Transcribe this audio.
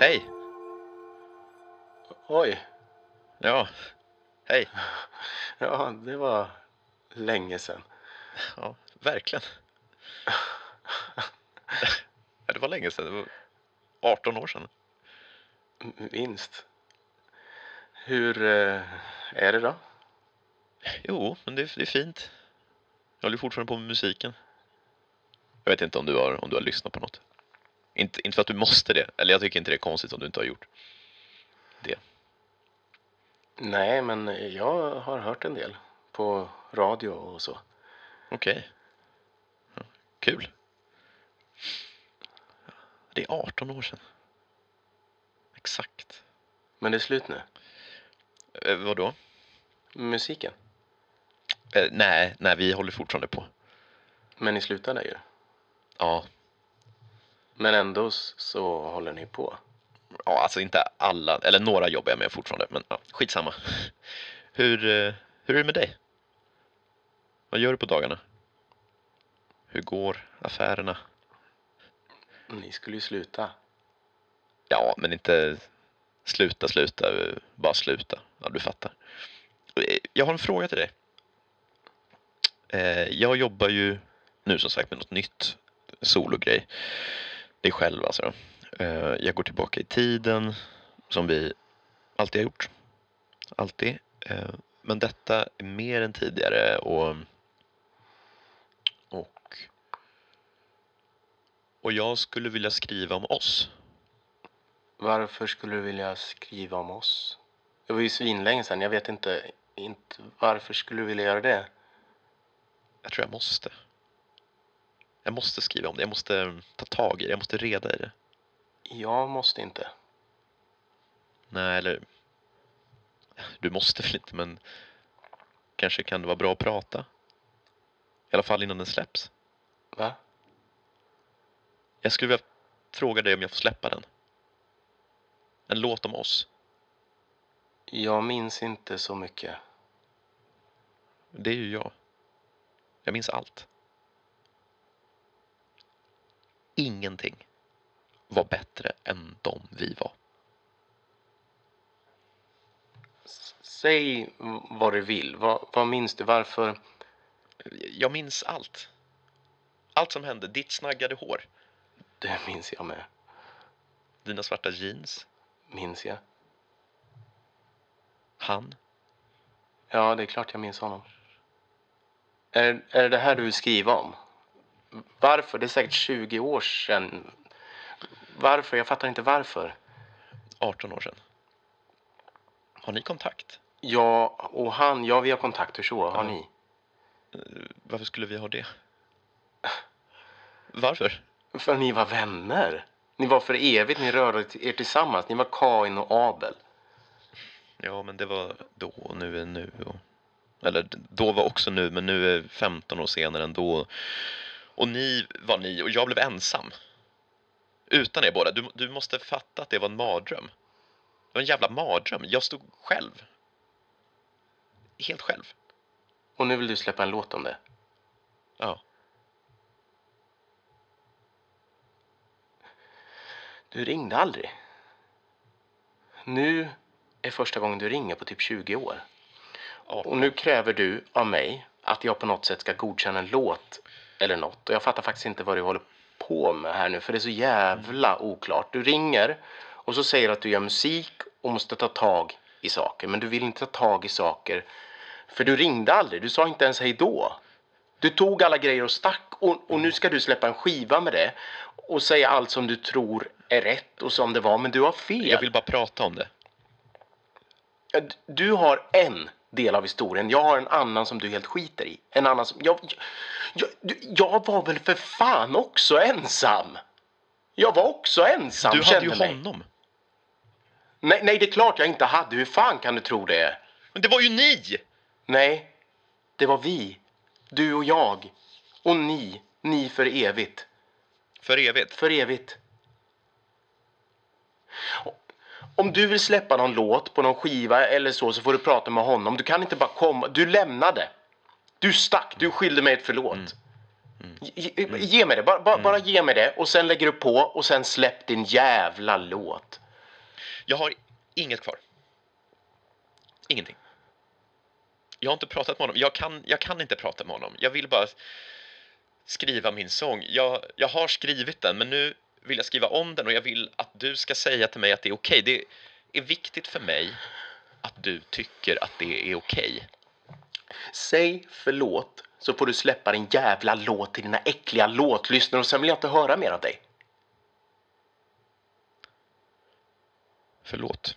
Hej! Oj, Ja, hej. ja det var länge sedan. Ja, verkligen. Ja, det var länge sedan. Det var 18 år sedan. Minst. Hur eh, är det då? Jo, men det, det är fint. Jag håller fortfarande på med musiken. Jag vet inte om du har, om du har lyssnat på något. Inte, inte för att du måste det. Eller jag tycker inte det är konstigt om du inte har gjort det. Nej, men jag har hört en del på radio och så. Okej. Ja, Kul. Det är 18 år sedan. Exakt. Men det är slut nu. Eh, vadå? Musiken. Eh, nej, nej, vi håller fortfarande på. Men ni slutade ju. Ja, Men ändå så håller ni på. ja, alltså inte alla, eller några jobbar jag med fortfarande, men ja, skitsamma. Hur, eh, hur är det med dig? Vad gör du på dagarna? Hur går affärerna? Ni skulle ju sluta. Ja, men inte sluta, sluta, bara sluta. Ja, du fattar. Eh, Jag har en fråga till dig. Eh, Jag jobbar ju nu som sagt med något nytt sologrej. Det är själv alltså. Eh, Jag går tillbaka i tiden som vi alltid har gjort. Alltid. Eh, Men detta är mer än tidigare och och och jag skulle vilja skriva om oss. Varför skulle du vilja skriva om oss? Det var ju svinlänge sedan. Jag vet inte, inte varför skulle du vilja göra det? Jag tror jag måste. Jag måste skriva om det. Jag måste ta tag i det. Jag måste reda i det. Jag måste inte. Nej, eller... Du måste väl inte, men kanske kan det vara bra att prata. I alla fall innan den släpps. Va? Jag skulle vilja fråga dig om jag får släppa den. En låt om oss. Jag minns inte så mycket. Det är ju jag. Jag minns allt. Ingenting var bättre än de vi var. Säg vad du vill. Vad, vad minns du? Varför? Jag minns allt. Allt som hände. Ditt snaggade hår. Det minns jag med. Dina svarta jeans. Minns jag? Han. Ja, det är klart jag minns honom. Är, är det det här du vill skriva om? Varför? Det är säkert 20 år sedan. Varför? Jag fattar inte varför. 18 år sedan. Har ni kontakt? Ja, och han, ja vi har kontakter så. Har Ja. ni? Varför skulle vi ha det? Varför? För ni var vänner. Ni var för evigt, ni rörde er tillsammans. Ni var Kain och Abel. Ja, men det var då och nu är nu. Och... Eller då var också nu, men nu är 15 år senare än då. Och ni var ni och jag blev ensam. Utan er båda. Du, du måste fatta att det var en mardröm. Det var en jävla mardröm. Jag stod själv. Helt själv. Och nu vill du släppa en låt om det. Ja. Du ringde aldrig. Nu är första gången du ringer på typ 20 år. Och nu kräver du av mig att jag på något sätt ska godkänna en låt eller något. Och jag fattar faktiskt inte vad du håller på med här nu, för det är så jävla oklart. Du ringer och så säger att du gör musik och måste ta tag i saker. Men du vill inte ta tag i saker, för du ringde aldrig. Du sa inte ens hej då. Du tog alla grejer och stack och, och nu ska du släppa en skiva med det och säga allt som du tror är rätt och som det var, men du har fel. Jag vill bara prata om det. Du har en del av historien, jag har en annan som du helt skiter i. En annan som... Jag, jag, jag, var väl för fan också ensam? Jag var också ensam, Du hade kände ju mig. honom. Nej, nej, det är klart jag inte hade. Hur fan kan du tro det? Men det var ju ni! Nej, det var vi. Du och jag. Och ni. Ni för evigt. För evigt. För evigt. Om du vill släppa någon låt på någon skiva eller så, så får du prata med honom. Du kan inte bara komma. Du lämnade. Du stack. Du skyllde mig ett förlåt. Ge, ge- ge mig det. Bara, bara, bara ge mig det. Och sen lägger du på och sen släpp din jävla låt. Jag har inget kvar. Ingenting. Jag har inte pratat med honom. Jag kan, jag kan inte prata med honom. Jag vill bara skriva min sång. Jag, jag har skrivit den, men nu vill jag skriva om den och jag vill att du ska säga till mig att det är okej. Det är viktigt för mig att du tycker att det är okej. Säg förlåt så får du släppa din jävla låt till dina äckliga låtlyssnare och sen vill jag inte höra mer av dig. Förlåt.